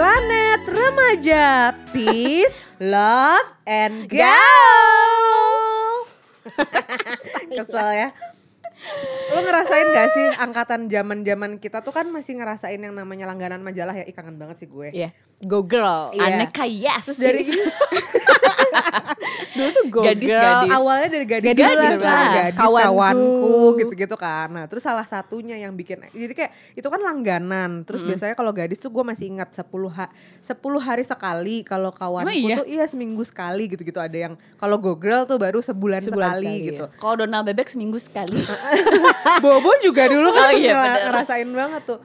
Planet Remaja. Peace, Love, and Gaul. Kesel ya. Lo ngerasain gak sih angkatan zaman zaman kita tuh kan masih ngerasain yang namanya langganan majalah ya? Ih kangen banget sih gue. Iya. Go girl. Iya. Aneka yes. Terus dari Dulu tuh go Gadis, girl. gadis. awalnya dari gadis, Gadis gadis, lah. gadis Kawanku. kawanku gitu-gitu kan. Nah, terus salah satunya yang bikin jadi kayak itu kan langganan. Terus biasanya kalau gadis tuh gue masih ingat 10 ha 10 hari sekali. Kalau kawanku Emang iya? tuh iya seminggu sekali gitu-gitu ada yang kalau go girl tuh baru sebulan, Sebulan sekali, sekali, gitu. Kalau Donald bebek seminggu sekali. Bobo juga dulu kan Oh iya, ngerasain banget tuh.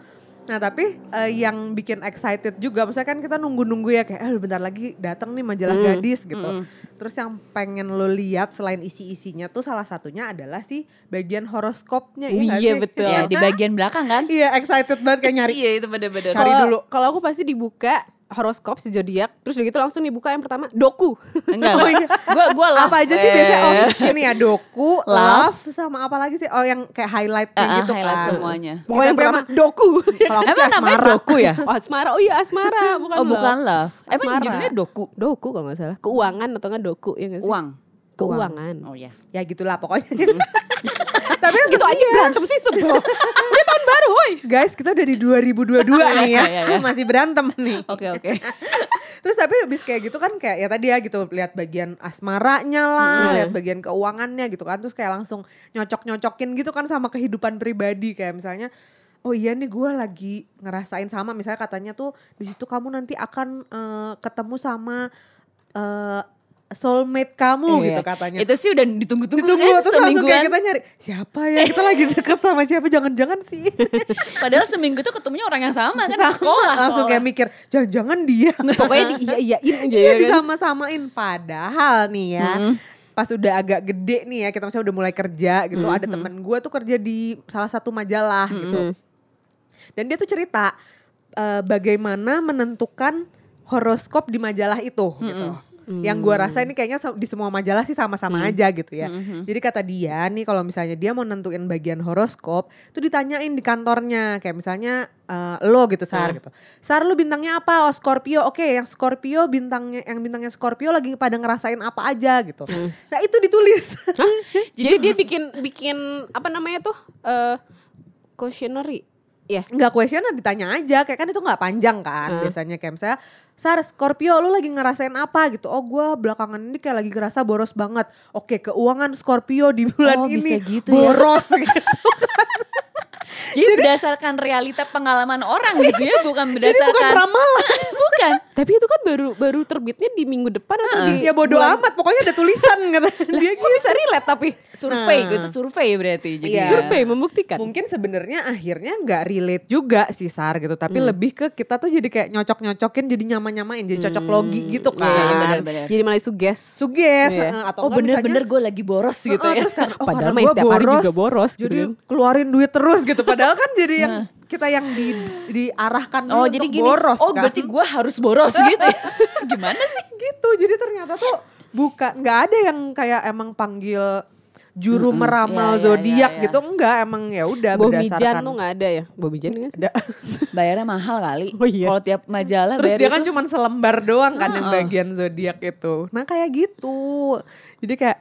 Nah tapi eh, yang bikin excited juga, maksudnya kan kita nunggu-nunggu ya kayak, eh bentar lagi datang nih majalah gadis gitu. Terus yang pengen lo lihat selain isi-isinya tuh salah satunya adalah sih bagian horoskopnya. ya Iya, sih? betul. ya di bagian belakang kan. Iya excited banget kayak nyari. Iya itu bener-bener. Cari Kalau- dulu. Kalau aku pasti dibuka horoskop si zodiak, terus udah gitu langsung dibuka yang pertama doku. Enggak, Oh gue iya. gue gue apa aja sih biasanya? Oh Eh. ini ya doku, love, Love. sama apa lagi sih? Oh yang kayak highlight ah, gitu highlight kan. semuanya. Pokoknya yang pertama doku. Kalau aku sih asmara. doku ya? oh asmara, oh iya asmara, bukan Oh bukan love. love. Emang judulnya doku. Doku kalau nggak salah. Keuangan atau nggak doku ya nggak sih? Uang. Keuangan. Oh ya. Ya gitulah pokoknya. Tapi Gitu aja berantem sih sebel. Udah tahun baru, woi. Guys, kita udah di 2022 nih ya. Iya, iya. Masih berantem nih. Oke oke. Terus tapi habis kayak gitu kan kayak ya tadi ya gitu lihat bagian asmaranya lah, lihat bagian keuangannya gitu kan. Terus kayak langsung nyocok-nyocokin gitu kan sama kehidupan pribadi kayak misalnya Oh iya nih gue lagi ngerasain sama misalnya katanya tuh di situ kamu nanti akan eh, ketemu sama eh, soulmate kamu Iya. gitu katanya. Itu sih udah ditunggu-tunggu Ditunggu kan terus semingguan. kayak kita nyari siapa ya kita lagi deket sama siapa jangan-jangan sih. Padahal seminggu tuh ketemunya orang yang sama kan Sama, sekolah. langsung kayak mikir jangan-jangan dia Pokoknya di iya iyain aja iya ya kan. disama-samain padahal nih ya pas udah agak gede nih ya kita misalnya udah mulai kerja gitu ada temen gue tuh kerja di salah satu majalah gitu dan dia tuh cerita eh, bagaimana menentukan horoskop di majalah itu gitu yang gue rasa ini kayaknya di semua majalah sih sama-sama aja gitu ya. Jadi kata dia nih kalau misalnya dia mau nentuin bagian horoskop, tuh ditanyain di kantornya kayak misalnya eh, lo gitu Sar gitu. Sar lu bintangnya apa? Oh Scorpio. Oke, yang Scorpio bintangnya yang bintangnya Scorpio lagi pada ngerasain apa aja gitu. Nah, itu ditulis. Jadi dia bikin bikin apa namanya tuh? Eh questionnaire. Ya. Nggak question ditanya aja kayak kan itu nggak panjang kan biasanya kayak misalnya Sar Scorpio lu lagi ngerasain apa gitu oh gue belakangan ini kayak lagi ngerasa boros banget oke keuangan Scorpio di bulan Oh, bisa ini gitu ya. boros gitu Jadi, berdasarkan realita pengalaman orang gitu ya, bukan jadi berdasarkan bukan ramalan bukan. Tapi itu kan baru baru terbitnya di minggu depan atau di ya bodo bulan- amat pokoknya ada tulisan kata dia Kok bisa relate tapi Survei Nah. gitu, survei berarti. Jadi Iya. survei membuktikan. mungkin sebenarnya akhirnya nggak relate juga sih Sar gitu tapi lebih ke kita tuh jadi kayak nyocok-nyocokin jadi nyama-nyamain jadi cocok logi gitu kan Iya, iya, benar-benar. Jadi malah suges. suges Iya. eh, atau Oh bener-bener gue lagi boros gitu Heeh, ya. terus kan, oh, Padahal mah gua setiap hari juga boros gitu Jadi kan. keluarin duit terus gitu. Padahal kan jadi yang kita yang di diarahkan Oh untuk jadi gini, boros oh kan. berarti gue harus boros gitu ya. Gimana sih? gitu. Jadi ternyata tuh bukan nggak ada yang kayak emang panggil juru meramal Iya, iya, zodiak iya, iya. gitu enggak emang ya udah Bomijan berdasarkan tuh nggak ada ya? Bomijan nggak sih? Ada. Bayarnya mahal kali. Oh iya. Kalau tiap majalah Terus dia kan itu- cuma selembar doang kan yang Heeh. bagian zodiak itu. Nah kayak gitu. Jadi kayak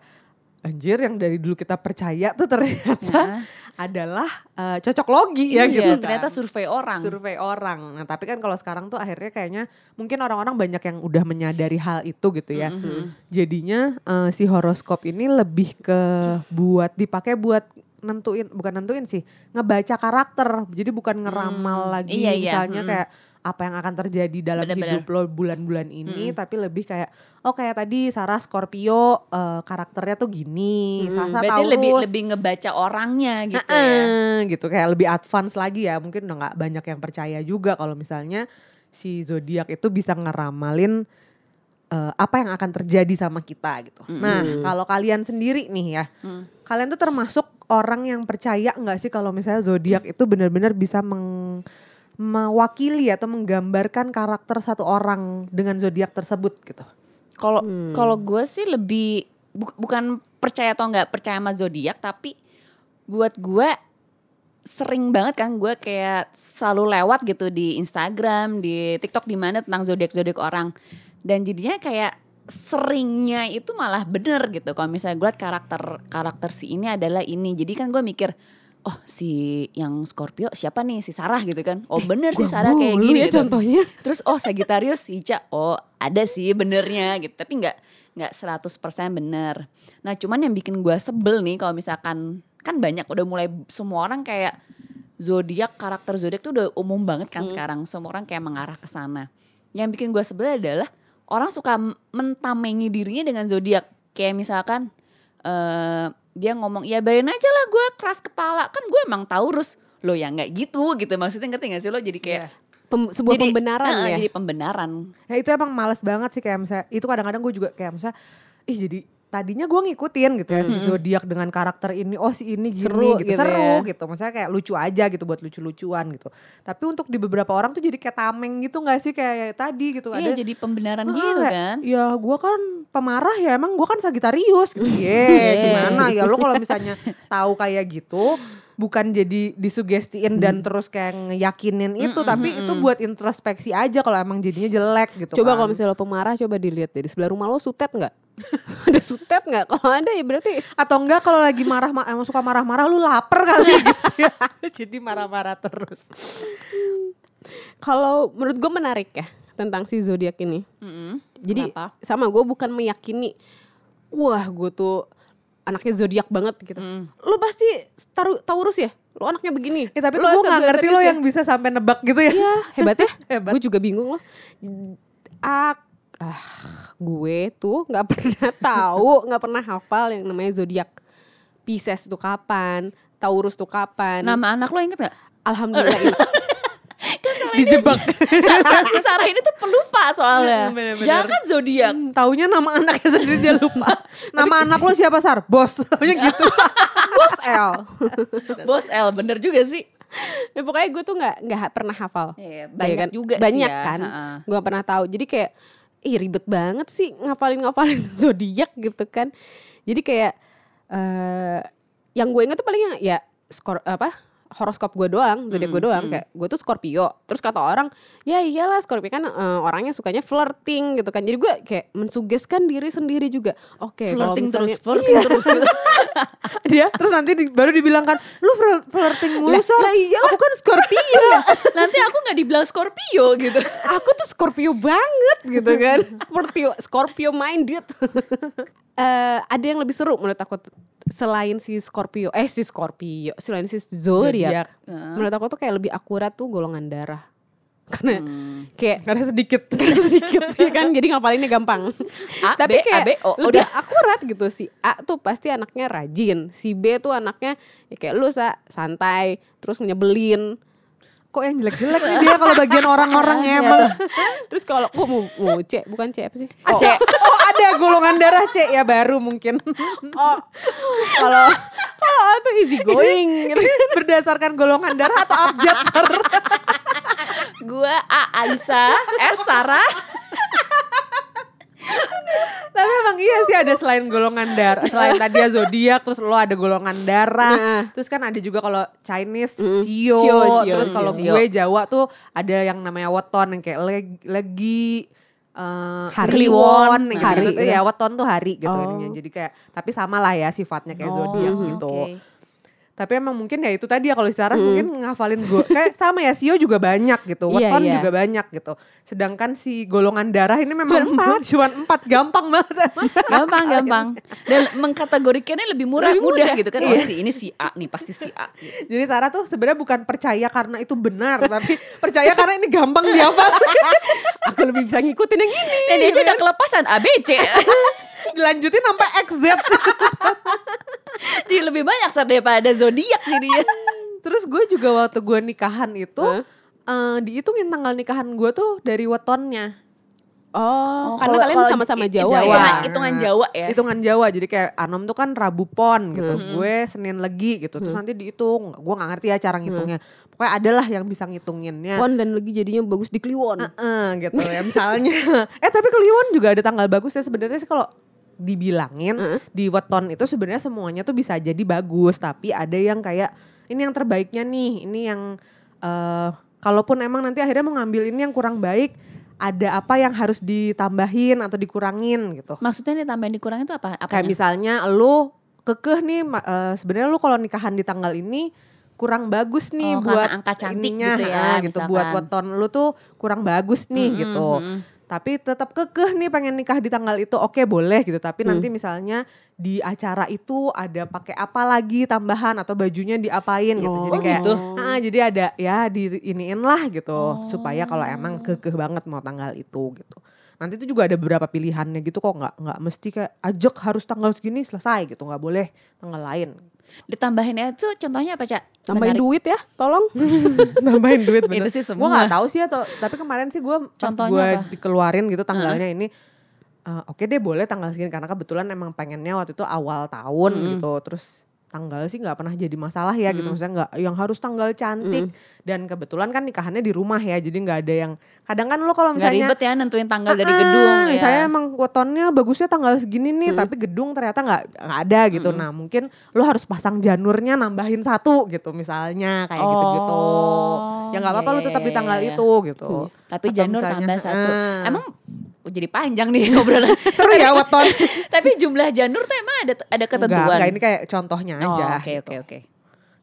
anjir yang dari dulu kita percaya tuh ternyata adalah eh, cocok logi ya Iya, gitu kan. ternyata survei orang. survei orang. Nah, tapi kan kalau sekarang tuh akhirnya kayaknya mungkin orang-orang banyak yang udah menyadari hal itu gitu ya. Jadinya eh, si horoskop ini lebih ke buat dipakai buat nentuin bukan nentuin sih, ngebaca karakter. Jadi bukan ngeramal lagi iya, iya. misalnya Mm. kayak apa yang akan terjadi dalam Bener-bener. hidup lo bulan-bulan ini tapi lebih kayak oh kayak tadi Sarah Scorpio eh, karakternya tuh gini, Sasa Berarti Taurus. lebih lebih ngebaca orangnya gitu ya. Heeh, gitu kayak lebih advance lagi ya mungkin udah nggak banyak yang percaya juga kalau misalnya si zodiak itu bisa ngeramalin eh, apa yang akan terjadi sama kita gitu. Nah kalau kalian sendiri nih ya, kalian tuh termasuk orang yang percaya nggak sih kalau misalnya zodiak itu benar-benar bisa meng mewakili atau menggambarkan karakter satu orang dengan zodiak tersebut gitu. Kalau kalau gue sih lebih bu- bukan percaya atau nggak percaya sama zodiak tapi buat gue sering banget kan gue kayak selalu lewat gitu di Instagram, di TikTok di mana tentang zodiak zodiak orang. Dan jadinya kayak seringnya itu malah bener gitu. Kalau misalnya gue liat karakter karakter si ini adalah ini. Jadi kan gue mikir, oh si yang Scorpio siapa nih si Sarah gitu kan? Oh bener sih Sarah kayak gini ya gitu. contohnya. Terus oh Sagittarius si Ica, oh ada sih benernya gitu. Tapi nggak nggak 100% bener. Nah cuman yang bikin gue sebel nih kalau misalkan kan banyak udah mulai semua orang kayak zodiak karakter zodiak tuh udah umum banget kan sekarang. Semua orang kayak mengarah ke sana. Yang bikin gue sebel adalah orang suka mentamengi dirinya dengan zodiak. Kayak misalkan eh dia ngomong ya biarin aja lah gue keras kepala. Kan gue emang Taurus lo ya nggak gitu gitu. Maksudnya ngerti gak sih lo? Jadi kayak Pem- sebuah jadi- pembenaran Heeh, ya. jadi pembenaran. Ya itu emang males banget sih kayak misalnya itu kadang-kadang gue juga kayak misalnya ih jadi tadinya gue ngikutin gitu ya si zodiak dengan karakter ini oh si ini gini Seru gitu, gitu seru ya. gitu maksudnya kayak lucu aja gitu buat lucu-lucuan gitu tapi untuk di beberapa orang tuh jadi kayak tameng gitu nggak sih kayak tadi gitu Iya ada jadi pembenaran Ah, gitu kan. Ya gue kan pemarah ya emang gue kan Sagitarius gitu. Ye Yeah. gimana ya lo kalau misalnya tahu kayak gitu bukan jadi disugestiin dan Hmm. terus kayak ngeyakinin itu tapi itu buat introspeksi aja kalau emang jadinya jelek gitu Coba kan. kalau misalnya lo pemarah coba dilihat deh di sebelah rumah lo sutet nggak? ada sutet nggak? Kalau ada ya berarti atau enggak kalau lagi marah ma- emang suka marah-marah lu lapar kali gitu ya. jadi marah-marah terus. kalau menurut gue menarik ya tentang si zodiak ini. Mm-mm. Jadi Kenapa? sama gue bukan meyakini wah gue tuh anaknya zodiak banget gitu. Lo pasti taru, Taurus ya? Lo anaknya begini. Ya, tapi Lo gue gak ngerti lo ya? yang bisa sampai nebak gitu ya. Iya, hebat ya. Hebat. Gue juga bingung loh. Ah, ah, gue tuh nggak pernah tahu, nggak pernah hafal yang namanya zodiak. Pisces tuh kapan, Taurus tuh kapan. Nama anak lo inget gak? Alhamdulillah. Dijebak. si Sarah ini tuh pelupa soalnya. Jangan kan zodiak. Hmm, Taunya nama anaknya sendiri dia lupa. nama anak lo siapa Sar? Bos. Taunya gitu. Bos L. Bos L bener juga sih. ya, pokoknya gue tuh nggak nggak pernah hafal. Iya, Ya banyak juga sih Banyak ya, kan. ha-ha. Gue pernah tahu. Jadi kayak ih ribet banget sih ngafalin ngafalin zodiak gitu kan. Jadi kayak eh yang gue inget tuh paling yang ya skor apa horoskop gue doang, zodiak gue doang kayak gue tuh Scorpio. Terus kata orang, ya iyalah Scorpio kan eh, orangnya sukanya flirting gitu kan. Jadi gue kayak mensugeskan diri sendiri juga. Oke, kalau flirting terus, misalnya- flirting terus. dia terus nanti di- baru dibilang kan lu flir- flirting mulu Sar. lah iya. Aku kan Scorpio. Nanti aku nggak dibilang Scorpio gitu. aku tuh Scorpio banget gitu kan Scorpio Scorpio minded Eh, ada yang lebih seru menurut aku selain si Scorpio eh si Scorpio selain si Zodiac. zodiak menurut aku tuh kayak lebih akurat tuh golongan darah karena kayak Karena sedikit. karena sedikit ya kan jadi ngapalinnya gampang A, tapi B, A, kayak B, O, lebih udah. akurat gitu si A tuh pasti anaknya rajin si B tuh anaknya ya kayak lu sa santai terus nyebelin Kok yang jelek-jelek nih dia kalau bagian orang-orang Iya, emang. terus kalau kok mau, mau C bukan C apa sih Oh, oh ada golongan darah C ya baru mungkin. Oh, kalau kalau A tuh easy going. Berdasarkan golongan darah atau abjad? Gua A Aisyah, S Sarah. Tapi emang iya sih ada selain golongan darah, selain tadi ya zodiak, terus lo ada golongan darah. Nah. Terus kan ada juga kalau Chinese Sio, Sio, Sio, terus kalau gue Jawa tuh ada yang namanya weton yang kayak leg- legi eh Hari. kliwon gitu, Hari, gitu. ya weton tuh hari gitu Oh. Jadi kayak tapi sama lah ya sifatnya kayak zodiak gitu. oke. Tapi emang mungkin ya itu tadi ya kalau Sarah mungkin ngafalin gue kayak sama ya Sio juga banyak gitu, Iya, weton iya. juga banyak gitu. Sedangkan si golongan darah ini memang Cuma empat. cuma empat gampang banget. Gampang, gampang. Dan mengkategorikannya lebih murah, Lebih mudah mudah. gitu kan. Oh si ini si A nih, pasti si A. Jadi Sarah tuh sebenarnya bukan percaya karena itu benar, tapi percaya karena ini gampang dihafal. Aku lebih bisa ngikutin yang ini. Dan dia aja udah kelepasan A, B, C. Dilanjutin sampai XZ. Jadi lebih banyak Sar, daripada zodiak sih dia. Terus gue juga waktu gue nikahan itu Hah? eh, dihitungin tanggal nikahan gue tuh dari wetonnya. Oh, kalau- karena kalian kalau sama-sama Jawa, Jawa. ya. Hitungan Jawa ya. Hitungan Jawa. Jadi kayak Anom tuh kan Rabu Pon gitu. Gue Senin Legi gitu. Terus nanti dihitung. Gue gak ngerti ya cara ngitungnya. Pokoknya adalah yang bisa ngitunginnya. Pon dan lagi jadinya bagus di Kliwon. Eh, gitu ya misalnya. eh tapi Kliwon juga ada tanggal bagus ya sebenarnya sih kalau dibilangin di weton itu sebenarnya semuanya tuh bisa jadi bagus tapi ada yang kayak ini yang terbaiknya nih, ini yang eh kalaupun emang nanti akhirnya mau ngambil ini yang kurang baik, ada apa yang harus ditambahin atau dikurangin gitu. Maksudnya ditambahin dikurangin itu apa? Kayak Apanya? misalnya lu kekeh nih eh, sebenarnya lu kalau nikahan di tanggal ini kurang bagus nih Oh, buat angka cantik ininya, gitu ya, gitu buat weton lu tuh kurang bagus nih Mm-mm, gitu. Tapi tetap kekeh nih pengen nikah di tanggal itu oke boleh gitu. Tapi nanti Mm. misalnya di acara itu ada pakai apa lagi tambahan atau bajunya diapain gitu. Oh, jadi kayak gitu. ah, jadi ada ya di iniin lah gitu supaya kalau emang kekeh banget mau tanggal itu gitu. Nanti itu juga ada beberapa pilihannya gitu kok nggak nggak mesti kayak ajak harus tanggal segini selesai gitu nggak boleh tanggal lain. Ditambahinnya itu contohnya apa, Cak? Tambahin Menarik. duit ya, tolong. nambahin duit bener. Itu sih Gue semua. gak tahu sih atau tapi kemarin sih gue pas Contohnya gue apa? dikeluarin gitu tanggalnya ini eh, oke deh boleh tanggal segini karena kebetulan emang pengennya waktu itu awal tahun gitu terus tanggal sih nggak pernah jadi masalah ya gitu maksudnya nggak yang harus tanggal cantik dan kebetulan kan nikahannya di rumah ya jadi nggak ada yang kadang kan lo kalau Nggak misalnya ribet ya nentuin tanggal dari gedung ya. Saya emang wetonnya bagusnya tanggal segini nih, tapi gedung ternyata nggak nggak ada gitu. Nah mungkin lo harus pasang janurnya nambahin satu gitu misalnya kayak gitu-gitu. Ya nggak apa-apa iya, lo tetap iya, di tanggal iya, itu gitu. Tapi Atau janur misalnya, tambah satu. ah. Emang oh, jadi panjang nih obrolan. seru ya weton. Tapi jumlah janur tuh emang ada ada Enggak, ketentuan. enggak, ini kayak contohnya Oh, aja. Oke gitu. oke oke.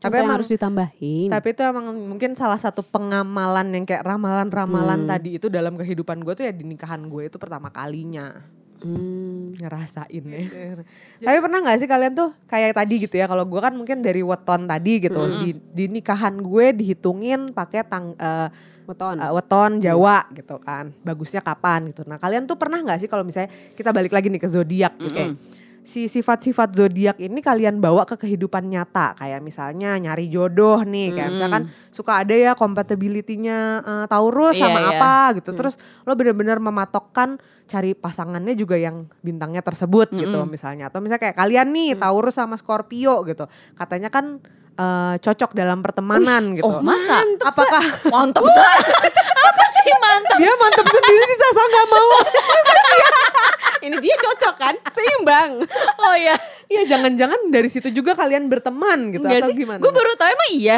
Tapi Tapi emang harus ditambahin. Tapi itu emang mungkin salah satu pengamalan yang kayak ramalan-ramalan tadi itu dalam kehidupan gue tuh ya di nikahan gue itu pertama kalinya. Hmm. ngerasain ya. Tapi pernah nggak sih kalian tuh kayak tadi gitu ya? Kalau gue kan mungkin dari weton tadi gitu di, di nikahan gue dihitungin pakai tang eh, Weton. eh, weton Jawa gitu kan. Bagusnya kapan gitu. Nah kalian tuh pernah nggak sih kalau misalnya kita balik lagi nih ke zodiak gitu kayak si sifat-sifat zodiak ini kalian bawa ke kehidupan nyata. Kayak misalnya nyari jodoh nih kayak misalkan suka ada ya compatibility-nya eh, Taurus Iya, sama iya. apa gitu. Terus lo bener-bener mematokkan cari pasangannya juga yang bintangnya tersebut gitu misalnya. Atau misalnya kayak kalian nih Taurus sama Scorpio gitu. Katanya kan eh, cocok dalam pertemanan gitu Oh masa? apakah Mantap. Apa sih mantap? dia mantep sendiri sih Sasa nggak mau Ini dia cocok kan? Seimbang. Oh ya. ya jangan-jangan dari situ juga kalian berteman gitu Enggak atau sih. gimana Gue baru tahu emang iya.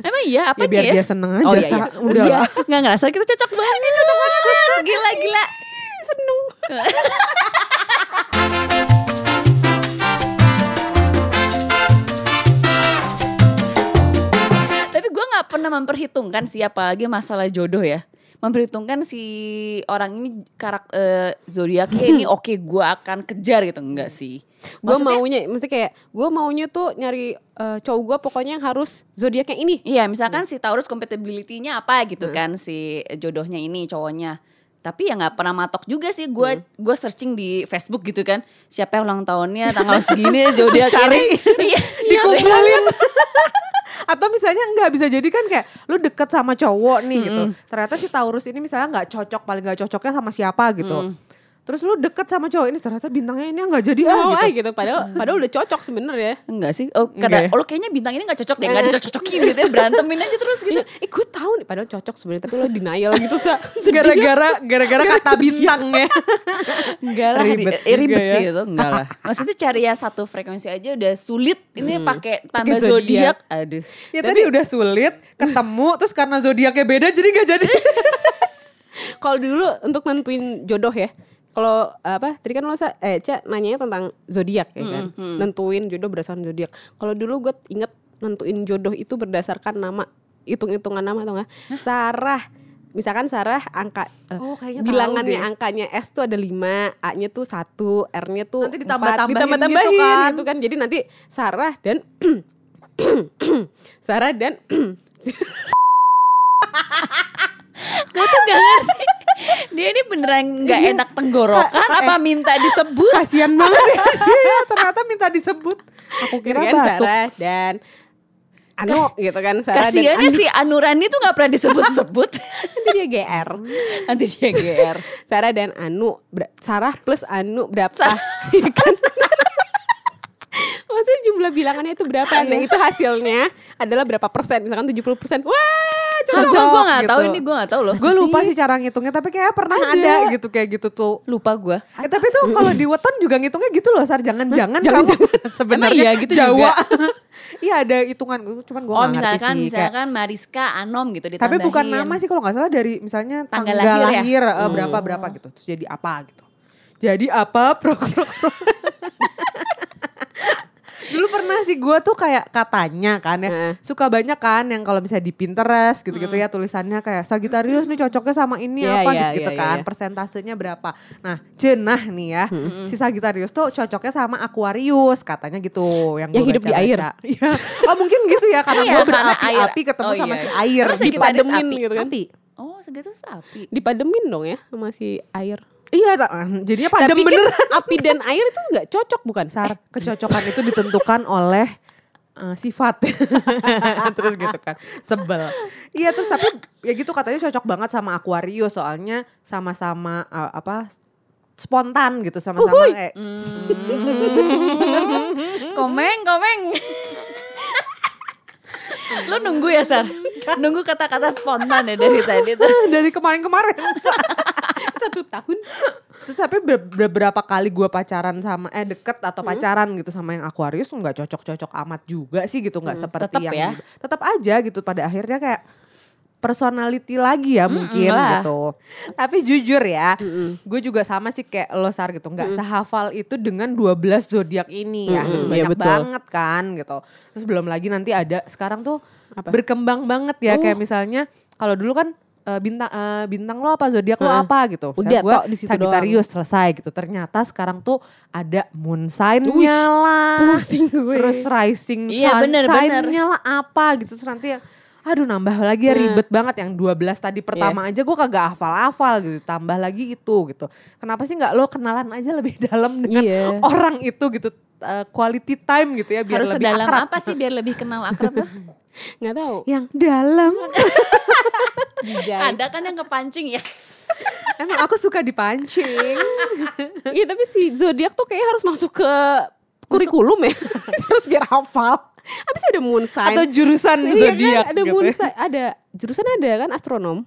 Emang iya apa Ya, biar ya? dia seneng aja, Oh iya, iya. Udah Iya. lah. Nggak ngerasa kita cocok banget. cocok banget. Gila gila. Seneng. pernah memperhitungkan sih apalagi masalah jodoh ya. Memperhitungkan si orang ini karak eh, zodiaknya ini oke gue akan kejar gitu enggak sih? Gue maunya, maksudnya kayak gue maunya tuh nyari eh, cowok gue pokoknya yang harus zodiaknya ini. Iya, misalkan si Taurus compatibility-nya apa gitu kan si jodohnya ini cowoknya. Tapi ya nggak pernah matok juga sih gue gue searching di Facebook gitu kan siapa yang ulang tahunnya tanggal segini zodiak cari. ini. Iya, dikumpulin atau misalnya nggak bisa jadi kan kayak lu deket sama cowok nih gitu. Ternyata si Taurus ini misalnya nggak cocok paling nggak cocoknya sama siapa gitu terus lu deket sama cowok ini ternyata bintangnya ini nggak jadi ah Oh, gitu ah, gitu. Padahal, padahal udah cocok sebenarnya. Enggak sih. Oh, Enggak karena ya? oh, lu kayaknya bintang ini gak cocok deh, gak dicocok-cocokin gitu ya, berantemin aja terus gitu. Iya, eh gue tahu nih padahal cocok sebenarnya tapi lo denial gitu sa. gara-gara gara-gara kata bintang ya Enggak lah, Ribet ribet, eh, ribet ya. sih itu, enggak lah. Maksudnya cari ya satu frekuensi aja udah sulit. Ini pakai tanda Pakai zodiak. zodiak. Aduh. ya tadi udah sulit ketemu terus karena zodiaknya beda jadi nggak jadi Kalau dulu untuk nentuin jodoh ya. Kalau apa? Tadi kan lo sa, eh Ca nanyanya tentang zodiak ya kan. Nentuin jodoh berdasarkan zodiak. Kalau dulu gue inget nentuin jodoh itu berdasarkan nama hitung-hitungan nama atau enggak? Sarah Misalkan Sarah angka eh, Oh, bilangannya angkanya S tuh ada 5, A-nya tuh 1, R-nya tuh Nanti empat. ditambah-tambahin ditambah-tambahin gitu kan. gitu kan. Jadi nanti Sarah dan Sarah dan Gue tuh gak ngerti. Dia ini beneran gak enak tenggorokan Ka- apa eh. minta disebut? kasian banget ya ternyata minta disebut aku gitu kira kan batuk Sarah dan Anu gitu kan Sarah dan Kasiannya Anu. si Anurani tuh gak pernah disebut-sebut. Nanti dia GR. Nanti dia GR. Sarah dan Anu, Sarah plus Anu berapa? Sa- Ya kan? Maksudnya jumlah bilangannya itu berapa? Nah itu hasilnya adalah berapa persen? Misalkan 70 persen. Wah Cocok gue gak tahu ini gue gak tahu loh. Gue lupa sih cara ngitungnya tapi kayak pernah ada, gitu kayak gitu tuh. Lupa gue. Eh, tapi tuh kalau di weton juga ngitungnya gitu loh, Sar. Jangan-jangan kamu sebenarnya Emang iya gitu Jawa. Iya ada hitungan, cuman gue Oh gak ngerti misalkan sih. kayak- misalkan Mariska Anom gitu tapi ditambahin. bukan nama sih kalau nggak salah dari misalnya tanggal, Tanggal lahir lahir, ya? eh, berapa berapa gitu. Terus jadi apa gitu. Jadi apa prok prok prok. Dulu pernah sih gue tuh kayak katanya kan ya Heeh. suka banyak kan yang kalau misalnya di Pinterest gitu-gitu ya tulisannya kayak Sagittarius nih cocoknya sama ini Iya, apa iya, gitu-gitu iya, kan iya. persentasenya berapa. Nah jenah nih ya si Sagittarius tuh cocoknya sama Aquarius katanya gitu yang, Yang gua hidup di air. Iya. oh mungkin gitu ya karena Iya, gue berapi-api ketemu Oh, sama iya. si air. Dipademin api. gitu kan. Api. Oh segitu api. Dipademin dong ya sama si air. Iya, tak- jadinya padam Tapi bener. kan api dan air itu nggak cocok bukan? Sar, kecocokan itu ditentukan oleh eh, sifat. terus gitu kan. Sebel. Iya, terus tapi ya gitu katanya cocok banget sama Aquarius soalnya sama-sama eh, apa spontan gitu sama-sama kayak Komeng, komeng. Lo nunggu ya Sar? Nunggu kata-kata spontan ya dari tadi tuh. dari kemarin-kemarin. Satu tahun. Terus tapi be- beberapa kali gue pacaran sama eh deket atau pacaran gitu sama yang Aquarius nggak cocok-cocok amat juga sih gitu nggak seperti tetep yang ya. tetap aja gitu pada akhirnya kayak personality lagi ya mungkin lah. gitu. Tapi jujur ya, gue juga sama sih kayak lo Sar gitu, nggak sehafal itu dengan 12 zodiak ini ya. Mm-mm, Banyak iya, betul. banget kan gitu. Terus belum lagi nanti ada sekarang tuh Apa? berkembang banget ya Oh. kayak misalnya kalau dulu kan eh, bintang eh, bintang lo apa zodiak lo apa gitu. Udah, gue tok, di situ Sagittarius selesai gitu. Ternyata sekarang tuh ada moon sign-nya lah. pusing gue. Terus rising Iya, sun- bener, sign-nya lah apa gitu. Terus nanti ya, aduh nambah lagi ya ribet banget yang 12 tadi pertama aja gue kagak hafal-hafal gitu. Tambah lagi itu gitu. Kenapa sih nggak lo kenalan aja lebih dalam dengan Iya. orang itu gitu. Eh, quality time gitu ya biar Harus lebih sedalam akrab. apa sih biar lebih kenal akrab? Nggak tahu. Yang dalam. Ada kan yang kepancing ya. Emang aku suka dipancing. Iya tapi si zodiak tuh kayak harus masuk ke kurikulum ya. Terus biar hafal. Habis ada moon sign. Atau jurusan Iya kan, zodiak ada gitu moon ya. sign, ada jurusan ada kan astronom.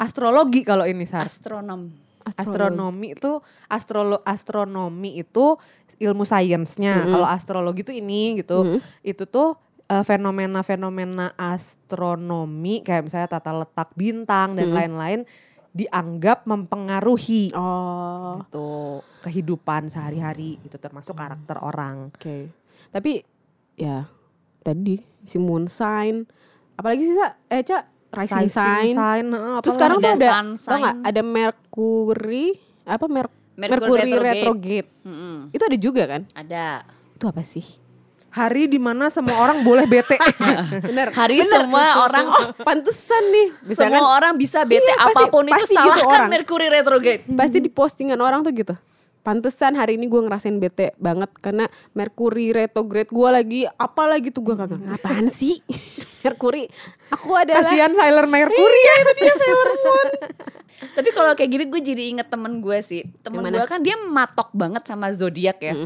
Astrologi kalau ini Sar. Astronom. Astronomi itu astrolo astronomi itu ilmu sainsnya. Kalau astrologi itu ini gitu. Itu tuh eh, fenomena-fenomena astronomi kayak misalnya tata letak bintang dan lain-lain dianggap mempengaruhi Oh. gitu kehidupan sehari-hari itu termasuk karakter orang. Oke. Tapi ya tadi si moon sign apalagi sih Sa? eh Cak rising, sign. heeh, Terus apalagi? sekarang tuh Ada tau sign. ada Mercury apa Mer Mercury Mercury retrograde. retrograde. Mm-mm. Itu ada juga kan? Ada. Itu apa sih? Hari di mana semua orang boleh bete. Bener. Hari semua orang Oh, pantesan nih. Bisa semua kan? orang bisa bete Iya, pasti- apa pun itu pasti gitu salahkan orang. Mercury retrograde. Pasti di postingan orang tuh gitu. Pantesan hari ini gue ngerasain bete banget karena Mercury retrograde gue lagi apa lagi tuh gue kagak ngapain sih Mercury aku adalah Kasihan Sailor Mercury ya itu dia Sailor Moon. Tapi kalau kayak gini gue jadi inget temen gue sih. Temen gue kan dia matok banget sama zodiak ya.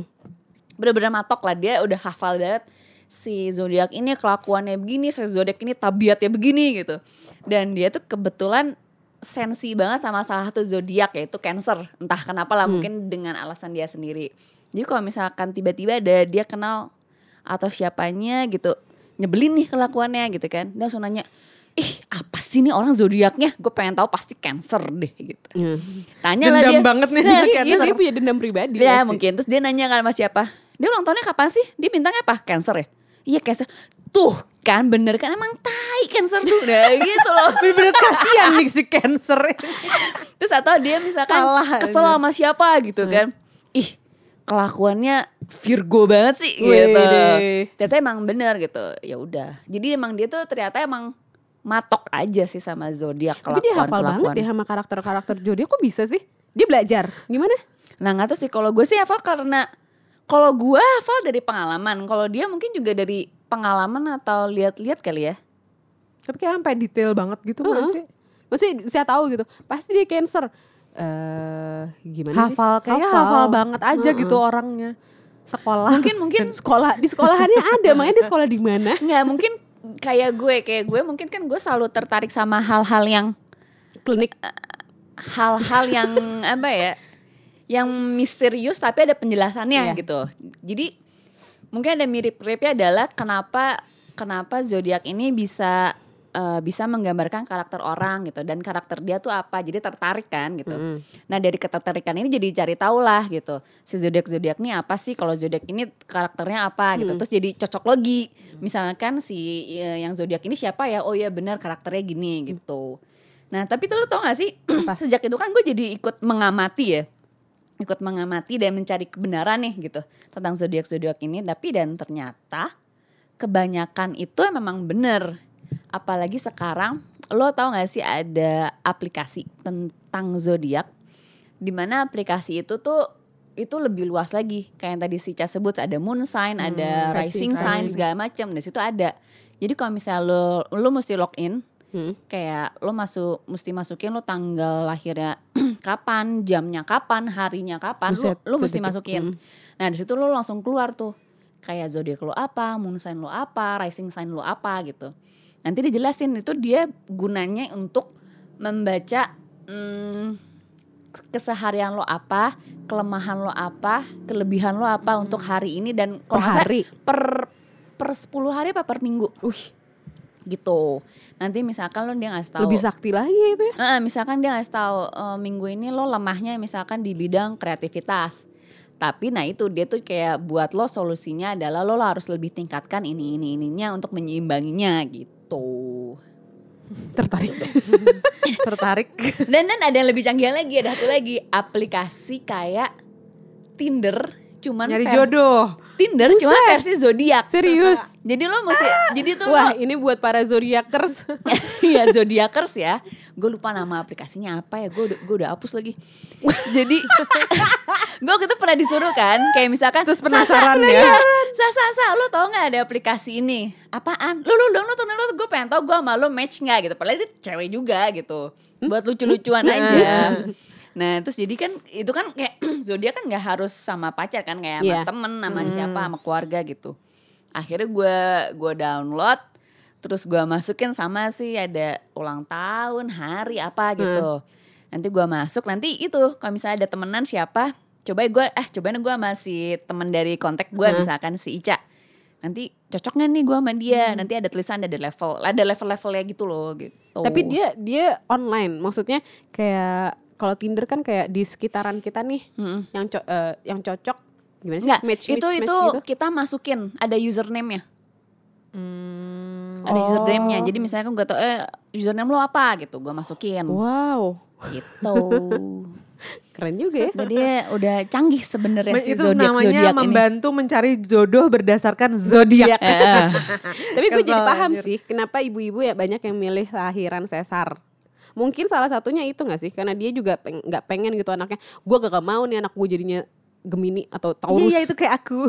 Bener-bener matok lah dia udah hafal banget si zodiak ini kelakuannya begini, si zodiak ini tabiatnya begini gitu. Dan dia tuh kebetulan sensi banget sama salah satu zodiak yaitu Cancer. Entah kenapa lah mungkin dengan alasan dia sendiri. Jadi kalau misalkan tiba-tiba ada dia kenal atau siapanya gitu nyebelin nih kelakuannya gitu kan. Dia langsung nanya, ih apa sih nih orang zodiaknya? Gue pengen tahu pasti Cancer deh gitu. Iya. Tanya lah Dendam dia. banget nih Nah, Iya, dia punya dendam pribadi Ya pasti. mungkin terus dia nanya kan sama siapa? Dia ulang tahunnya kapan sih? Dia bintangnya apa? Cancer ya? Iya cancer. Tuh kan bener kan emang tai cancer tuh. Nah gitu loh. Bener-bener kasihan nih si Cancer. Terus atau dia misalkan Salah kesel sama siapa gitu kan. Ih kelakuannya Virgo banget sih gitu. Wede. Ternyata emang bener gitu. Ya udah. Jadi emang dia tuh ternyata emang matok aja sih sama zodiak Tapi dia hafal kelakuan-kelakuan. banget ya sama karakter-karakter zodiak kok bisa sih? Dia belajar. Gimana? Nah nggak tahu sih kalau gue sih hafal karena kalau gue hafal dari pengalaman. Kalau dia mungkin juga dari pengalaman atau lihat-lihat kali ya. Tapi kayak sampai detail banget gitu nggak Heeh. sih? Maksudnya saya tahu gitu. Pasti dia cancer. Eh gimana sih? Hafal kayaknya hafal, banget aja gitu orangnya. Sekolah. Mungkin mungkin Dan sekolah di sekolahannya ada, makanya dia sekolah di mana? nggak mungkin kayak gue kayak gue mungkin kan gue selalu tertarik sama hal-hal yang Klinik. hal-hal yang apa ya yang misterius tapi ada penjelasannya Iya. gitu. Jadi mungkin ada mirip-miripnya adalah kenapa kenapa zodiak ini bisa eh, bisa menggambarkan karakter orang gitu dan karakter dia tuh apa. Jadi tertarik kan gitu. Nah dari ketertarikan ini jadi cari tahu lah gitu si zodiak zodiak ini apa sih? Kalau zodiak ini karakternya apa gitu. Terus jadi cocok logi misalkan si eh, yang zodiak ini siapa ya? Oh ya benar karakternya gini gitu. Nah tapi tuh lo tau gak sih? Sejak itu kan gue jadi ikut mengamati ya ikut mengamati dan mencari kebenaran nih gitu tentang zodiak zodiak ini. Tapi dan ternyata kebanyakan itu memang bener. Apalagi sekarang lo tau gak sih ada aplikasi tentang zodiak? Di mana aplikasi itu tuh itu lebih luas lagi. Kayak yang tadi si Ca sebut ada moon sign ada rising rising sign. segala macam di situ ada. Jadi kalau misalnya lo lo mesti login kayak lo masuk mesti masukin lo tanggal lahirnya kapan jamnya kapan harinya kapan lo Buset, lo mesti sedikit. masukin. Nah di situ lo langsung keluar tuh kayak zodiak lo apa moon sign lo apa rising sign lo apa gitu. Nanti dijelasin itu dia gunanya untuk membaca hmm, keseharian lo apa kelemahan lo apa kelebihan lo apa untuk hari ini dan Per hari? per per 10 hari apa per minggu. Wih, gitu nanti misalkan lo dia ngasih tahu lebih sakti lagi itu ya. Nah, misalkan dia ngasih tahu "Eh, minggu ini lo lemahnya misalkan di bidang kreativitas. Tapi nah itu dia tuh kayak buat lo solusinya adalah lo harus lebih tingkatkan ini ini ininya untuk menyeimbanginya gitu. Tertarik. Tertarik. Dan dan ada yang lebih canggih lagi ada satu lagi aplikasi kayak Tinder cuman Nyari jodoh. Tinder cuma versi zodiak. Serius. Jadi lo mesti jadi tuh Wah, lo- ini buat para zodiakers. Iya zodiakers ya. Gue lupa nama aplikasinya apa ya. Gue gue udah hapus lagi. Jadi gue waktu itu pernah disuruh kan. Kayak misalkan. Terus penasaran "Sasa, ya?" Sa, sa, sa, lo tau gak ada aplikasi ini? Apaan? Lu, lu, dong, lu, tuh, lu, gue pengen tau gue sama lo match gak gitu. Padahal dia cewek juga gitu. Buat lucu-lucuan aja. Nah terus jadi kan itu kan kayak zodiak kan nggak harus sama pacar kan kayak sama Iya. temen sama siapa sama keluarga gitu. Akhirnya gue gue download terus gue masukin sama sih ada ulang tahun hari apa gitu. Nanti gue masuk nanti itu kalau misalnya ada temenan siapa coba gue eh cobain gue masih temen dari kontak gue misalkan si Ica. Nanti cocok gak nih gue sama dia? Nanti ada tulisan ada level, ada level-levelnya gitu loh gitu. Tapi dia dia online. Maksudnya kayak kalau Tinder kan kayak di sekitaran kita nih yang co- eh, yang cocok gimana sih? Enggak, match, itu match, itu match gitu. kita masukin ada username-nya. Hmm. Ada Oh. username-nya. Jadi misalnya gue tau eh username lo apa gitu, gue masukin. Wow, Gitu. keren juga ya. Jadi udah canggih sebenarnya si itu zodiak namanya zodiak ini. membantu mencari jodoh berdasarkan zodiak. Tapi gue jadi paham anjir. sih kenapa ibu-ibu ya banyak yang milih lahiran sesar. Mungkin salah satunya itu gak sih? Karena dia juga peng- nggak pengen gitu anaknya. Gue gak mau nih anak gue jadinya Gemini atau Taurus. Iya, iya itu kayak aku.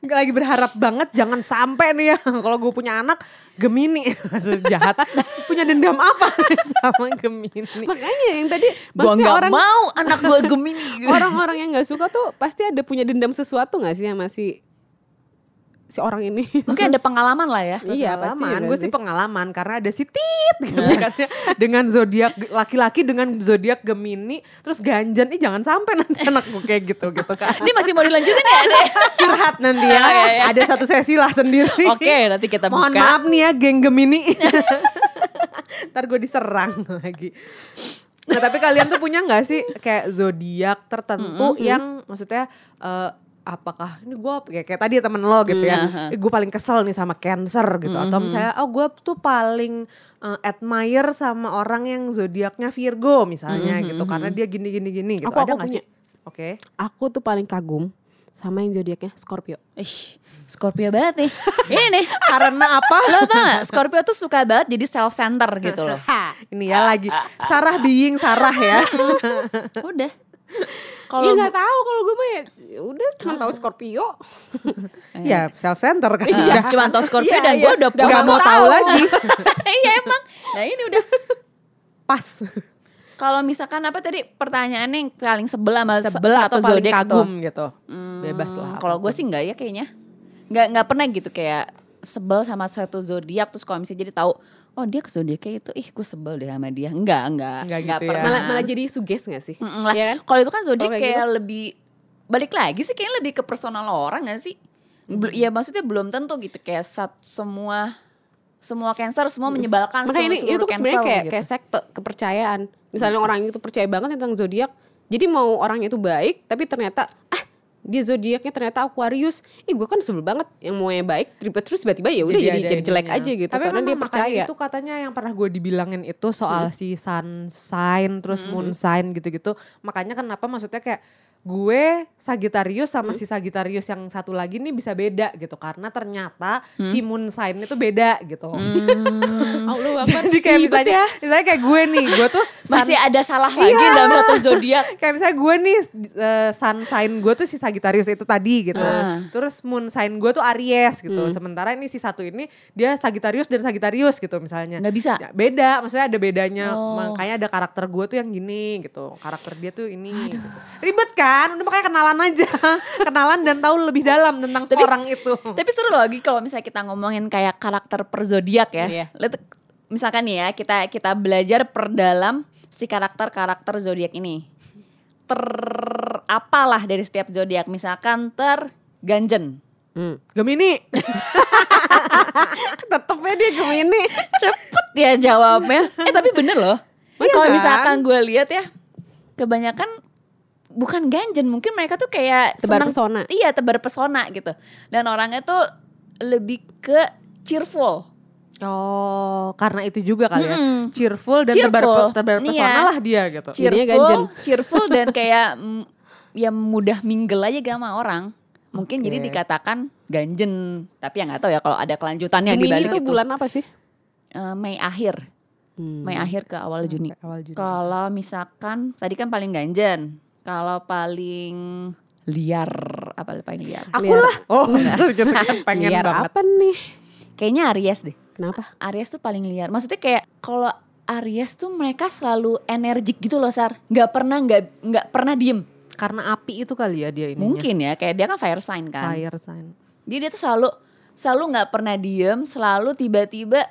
Gak lagi berharap banget jangan sampai nih ya kalau gue punya anak Gemini jahat punya dendam apa nih sama Gemini Makanya yang tadi gue maksudnya nggak orang mau anak gue Gemini. orang-orang yang nggak suka tuh pasti ada punya dendam sesuatu gak sih sama si si orang ini? Mungkin ada pengalaman lah ya. Iya, pasti pengalaman gue sih. pengalaman karena ada si tit gitu kan ya. dengan zodiak laki-laki dengan zodiak Gemini terus ganjan ih jangan sampai nanti anak gue kayak gitu gitu kan Ini masih mau dilanjutin ya? Dek? curhat nanti ya Oh, iya, iya. ada satu sesi lah sendiri Oke, nanti kita mohon buka. maaf nih ya geng Gemini ntar gue diserang lagi nah tapi kalian tuh punya nggak sih kayak zodiak tertentu yang maksudnya eh, apakah ini gue kayak, kayak tadi ya temen lo gitu ya. Mm, gue paling kesel nih sama cancer gitu. Atau misalnya oh gue tuh paling eh, admire sama orang yang zodiaknya Virgo misalnya gitu. Karena dia gini gini gini gitu. Aku- ada aku nggak punya. sih? Oke. Aku tuh paling kagum sama yang zodiaknya Scorpio. Ih, Scorpio banget nih. Ini nih. karena apa? Lo tau gak Scorpio tuh suka banget jadi self center gitu loh. ini ya lagi. Sarah being Sarah ya. Udah. Iya Kalau nggak tahu kalau gue mah ya udah cuma tahu Scorpio. ya self center kan Iya, cuma tau Scorpio Iya, dan iya. gue udah nggak mau tahu lagi Iya emang. Nah ini udah. pas Kalau misalkan apa tadi pertanyaannya yang paling sebel sama sebel satu atau paling zodiak kagum tuh? gitu bebas lah Hmm, Kalau gue sih enggak ya kayaknya. Enggak enggak pernah gitu kayak sebel sama satu zodiak terus kalau misalnya jadi tahu oh dia ke zodiaknya itu ih gue sebel deh sama dia enggak enggak Enggak gitu ya. pernah Malah malah jadi suges gak sih? Mm-mm lah. Iya kan? Kalau itu kan zodiak Kalau kayak kayak lebih balik lagi sih kayaknya lebih ke personal orang gak sih? Bel- Ya maksudnya belum tentu gitu kayak sat, semua semua cancer semua menyebalkan Makanya ini itu kan sebenarnya kayak gitu. kayak sekte kepercayaan. Misalnya orang itu percaya banget tentang zodiak, jadi mau orangnya itu baik, tapi ternyata dia zodiaknya ternyata Aquarius. Ih gue kan sebel banget yang maunya baik, tiba terus tiba-tiba ya udah jadi ada jadi jelek ininya. aja gitu Tapi karena dia percaya. Itu katanya yang pernah gue dibilangin itu soal si sun sign terus moon sign gitu-gitu. Makanya kenapa maksudnya kayak gue Sagittarius sama si Sagittarius yang satu lagi nih bisa beda gitu karena ternyata si moon sign itu beda gitu. Allah Jadi kayak misalnya misalnya kayak gue nih, gue tuh Masih ada salah lagi dalam satu zodiak. kayak misalnya gue nih eh, sun sign gue tuh si Sagittarius itu tadi gitu. Ah. Terus moon sign gue tuh Aries gitu. Sementara ini si satu ini dia Sagittarius dan Sagittarius gitu misalnya. Nggak bisa? Ya, beda, maksudnya ada bedanya. Oh. Makanya ada karakter gue tuh yang gini gitu. Karakter dia tuh ini gitu. Ribet kan? Udah makanya kenalan aja. kenalan dan tahu lebih dalam tentang Tapi- orang itu. Tapi seru lagi kalau misalnya kita ngomongin kayak karakter per zodiak ya. Iya. Let- Misalkan nih ya kita kita belajar perdalam si karakter-karakter zodiak ini. Ter apalah dari setiap zodiak misalkan ter ganjen. Hmm. Gemini. Tetepnya dia Gemini. Cepet ya jawabnya. Eh tapi bener loh. Iya Kalau kan? misalkan gue lihat ya, kebanyakan bukan ganjen, mungkin mereka tuh kayak Tebar seneng- pesona. Iya tebar pesona gitu. Dan orangnya tuh lebih ke cheerful. Oh, karena itu juga kali ya. Mm-mm. Cheerful dan Cheerful. tebar, tebar Iya. pesona lah dia gitu. Cheerful, ganjen. cheerful dan kayak mm, ya mudah mingle aja gak sama orang. Mungkin jadi Oke. dikatakan ganjen. Tapi ya nggak tahu ya kalau ada kelanjutannya di balik itu itu. bulan apa sih? Eh, Mei akhir. Mei akhir ke awal Juni. awal Juni. Kalau misalkan tadi kan paling ganjen. Kalau paling liar apa paling liar? Aku Liar. lah. Oh, gitu kan pengen Liar banget. apa nih? Kayaknya Aries deh. Kenapa? Aries tuh paling liar. Maksudnya kayak kalau Aries tuh mereka selalu energik gitu loh Sar. Nggak pernah nggak nggak pernah diem. Karena api itu kali ya dia ini. Mungkin ya kayak dia kan fire sign kan. Fire sign. Jadi dia tuh selalu selalu nggak pernah diem, selalu tiba-tiba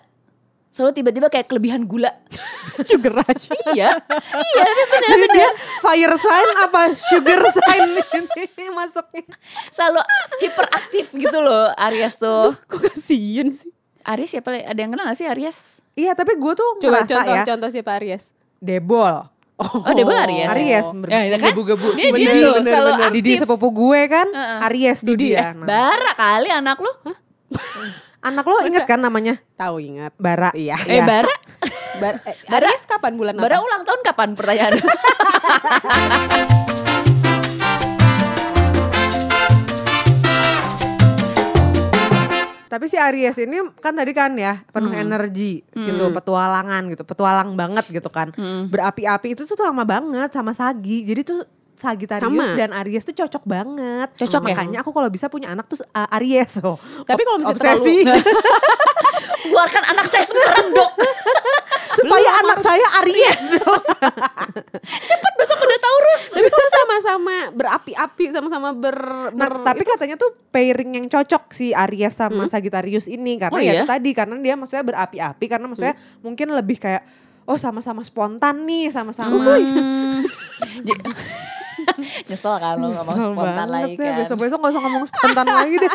selalu tiba-tiba kayak kelebihan gula. Sugar rush. iya, iya bener Jadi dia fire sign apa sugar sign ini masuknya. selalu hiperaktif gitu loh Aries tuh. Kok kasian sih? Aries siapa? Ada yang kenal gak sih Aries? Iya tapi gue tuh Coba ngerasa contoh ya. contoh siapa Aries? Debol. Oh, dia bener Aries. Aries. Ya, itu kan? Gebu-gebu. Dia- dia Didi. tuh selalu Bener-bener. Didi aktif. sepupu gue kan. Aries tuh Didi dia. ya? Nah. Bara kali anak lu. Anak lo inget kan namanya? Tahu ingat. Bara. Iya. Eh Bara? Bar- eh, Aries kapan bulan Bara apa? ulang tahun kapan pertanyaan? Tapi si Aries ini kan tadi kan ya penuh Hmm. energi gitu, petualangan gitu, petualang banget gitu kan. Hmm. Berapi-api itu tuh sama banget sama Sagi. Jadi tuh Sagittarius Sama. dan Aries tuh cocok banget. Cocok ya? Makanya aku kalau bisa punya anak tuh uh, Aries loh. Tapi kalau misalnya Obsesi. Keluarkan anak saya sekarang dok. supaya anak saya Aries dong. Cepat besok udah Taurus. Tapi kalau sama-sama berapi-api, sama-sama ber, Nah, ber- tapi katanya tuh pairing yang cocok si Aries sama Hmm? Sagittarius ini karena Oh ya iya? itu tadi karena dia maksudnya berapi-api karena maksudnya Hmm. mungkin lebih kayak oh sama-sama spontan nih, sama-sama Hmm. Nyesel kan lo ngomong spontan banget lagi kan. Besok-besok gak usah ngomong spontan lagi deh.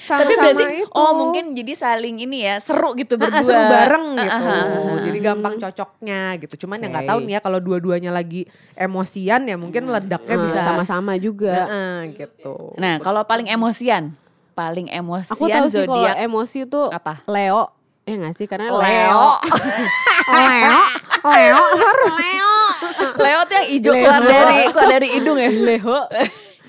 Sama-sama Tapi berarti itu. oh mungkin jadi saling ini ya seru gitu Ah, berdua. ah, seru bareng Ah, gitu. ah, ah, ah. Jadi gampang cocoknya gitu. Cuman yang nggak Oke. tahu nih ya kalau dua-duanya lagi emosian ya mungkin ledaknya Eh, bisa sama-sama juga. Heeh, gitu. Nah kalau paling emosian, paling emosian Aku tahu sih kalau zodiak emosi tuh Apa? Leo. Ya gak sih? Karena Leo. Leo. Leo, Leo, harus Leo. Leo tuh yang hijau Leo. keluar dari keluar dari hidung ya. Leo.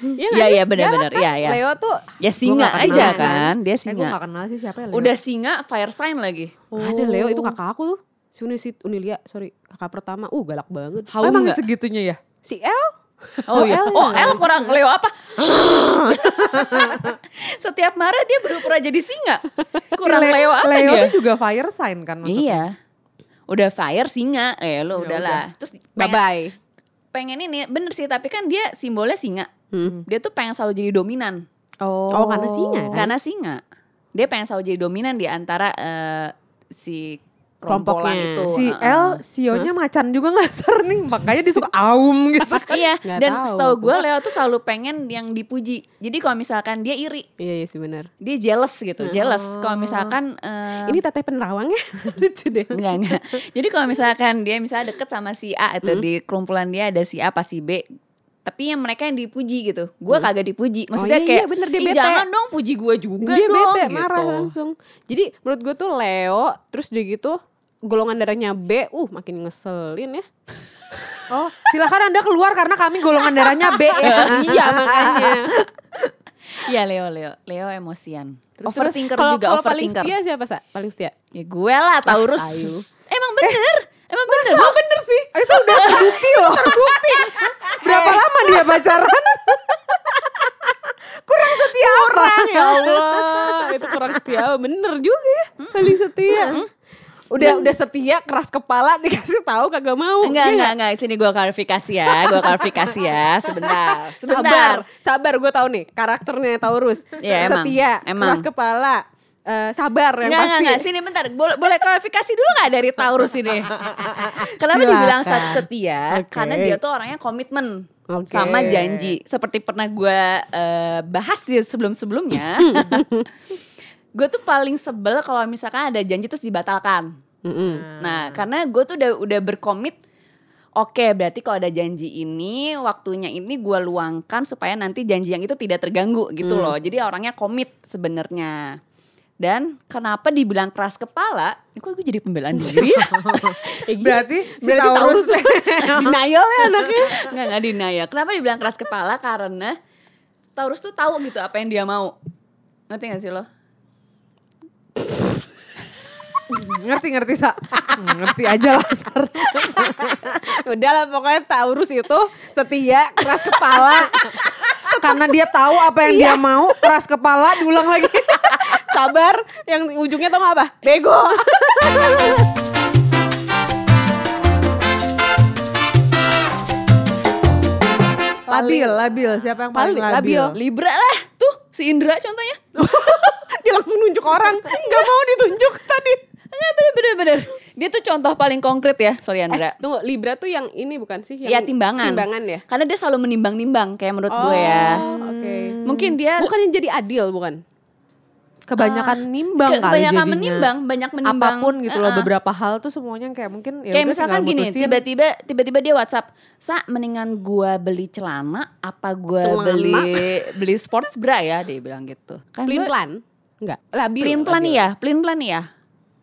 Iya Iya, iya, sih? benar-benar. Galak kan? Iya, iya. Leo tuh Ya singa aja kenal. kan, dia Eh, gue singa. gak kenal sih siapa ya Leo. Udah singa fire sign lagi. ada Leo itu kakak aku tuh. Si Unisit Unilia, sorry, kakak pertama. Uh, galak banget. Haum Emang nggak? segitunya ya? Si El Oh, iya. El Oh, ya. El kurang Leo apa? Setiap marah dia berpura jadi singa. Kurang Si Le- Leo apa Leo dia? tuh juga fire sign kan maksudnya. Iya. Udah fire singa, eh lo Ya udahlah. Terus bye pengen, bye. pengen ini bener sih, tapi kan dia simbolnya singa. Dia tuh pengen selalu jadi dominan Oh, Oh, karena singa kan? karena singa. dia pengen selalu jadi dominan di antara eh, si Kelompoknya. itu. Si Heeh. L, sionya macan juga gak ser nih. Makanya dia suka aum gitu. iya, Nggak dan tahu setahu gue Leo tuh selalu pengen yang dipuji. Jadi kalau misalkan dia iri, Iya iya sih benar. dia jealous gitu, jealous. Kalau misalkan eh, Ini teteh penerawang ya? Lucu deh. Enggak, enggak. Jadi kalau misalkan dia misalnya deket sama si A atau di kerumpulan dia ada si A apa si B. Tapi yang mereka yang dipuji gitu. Gue kagak dipuji. Maksudnya iya, kayak, iya, bener, dia jangan dong puji gue juga dia dong. bete gitu. marah langsung. Jadi menurut gue tuh Leo terus dia gitu golongan darahnya B, uh makin ngeselin ya. Oh, silakan Anda keluar karena kami golongan darahnya B ya. iya makanya. Iya Leo, Leo. Leo emosian. Terus overthinker kalau- juga, kalau paling overthinker. setia siapa sa? Paling setia. Ya gue lah, Taurus. ayu. Emang bener. Emang bener. Oh bener sih. Itu udah terbukti loh. Terbukti. Berapa lama dia pacaran? Kurang setia apa? ya Allah, itu kurang setia. Bener juga ya, paling setia. Udah udah setia keras kepala dikasih tahu kagak mau. Enggak, Iya enggak, enggak. Sini gue klarifikasi ya. Gue klarifikasi ya. Sebentar. Sebentar. Sabar, sabar gue tahu nih karakternya Taurus. Iya, emang. Setia, Emang. keras kepala, eh, sabar yang Enggak, pasti. enggak, enggak. Sini bentar. Boleh, boleh klarifikasi dulu gak dari Taurus ini? Kenapa Silakan. dibilang setia? Oke. Karena dia tuh orangnya komitmen. Oke. Sama janji. Seperti pernah gue eh, bahas di sebelum-sebelumnya. Gue tuh paling sebel kalau misalkan ada janji terus dibatalkan. Mm-mm. Nah, karena gue tuh udah udah berkomit Oke, berarti kalau ada janji ini, waktunya ini gue luangkan supaya nanti janji yang itu tidak terganggu gitu loh. Jadi orangnya komit sebenarnya. Dan kenapa dibilang keras kepala? Ini kok gue jadi pembelaan diri? ya? Berarti si Berarti Taurus Taurus denial ya anaknya. Nggak, nggak denial. Kenapa dibilang keras kepala? Karena Taurus tuh tahu gitu apa yang dia mau. Ngerti gak sih lo? Ngerti ngerti sa ngerti aja lah Sar. Udah lah pokoknya Taurus itu setia, keras kepala, karena dia tahu apa yang dia mau keras kepala diulang lagi sabar. Yang ujungnya tau gak apa? Bego. labil labil siapa yang paling, Paling labil, labil. Libra lah. Tuh, si Indra contohnya. Dia langsung nunjuk orang, nggak mau ditunjuk tadi. Enggak, bener, bener, bener. Dia tuh contoh paling konkret ya, sorry Andra. Tunggu, Libra tuh yang ini bukan sih? Iya Yang timbangan. Timbangan ya. Karena dia selalu menimbang-nimbang kayak menurut gue ya. Oh, Oke. Mungkin dia Bukan yang jadi adil bukan? kebanyakan nimbang ke- kali kebanyakan jadinya menimbang, banyak menimbang. apa pun gitu loh Uh-uh. beberapa hal tuh semuanya kayak mungkin ya kayak misalkan gini, tiba-tiba tiba-tiba dia WhatsApp, "Sa, mendingan gua beli celana apa gua Celana? beli beli sports bra ya?" dia bilang gitu. Kan gua- plan? Enggak. Labil. Pelin plan ya, pelin plan ya.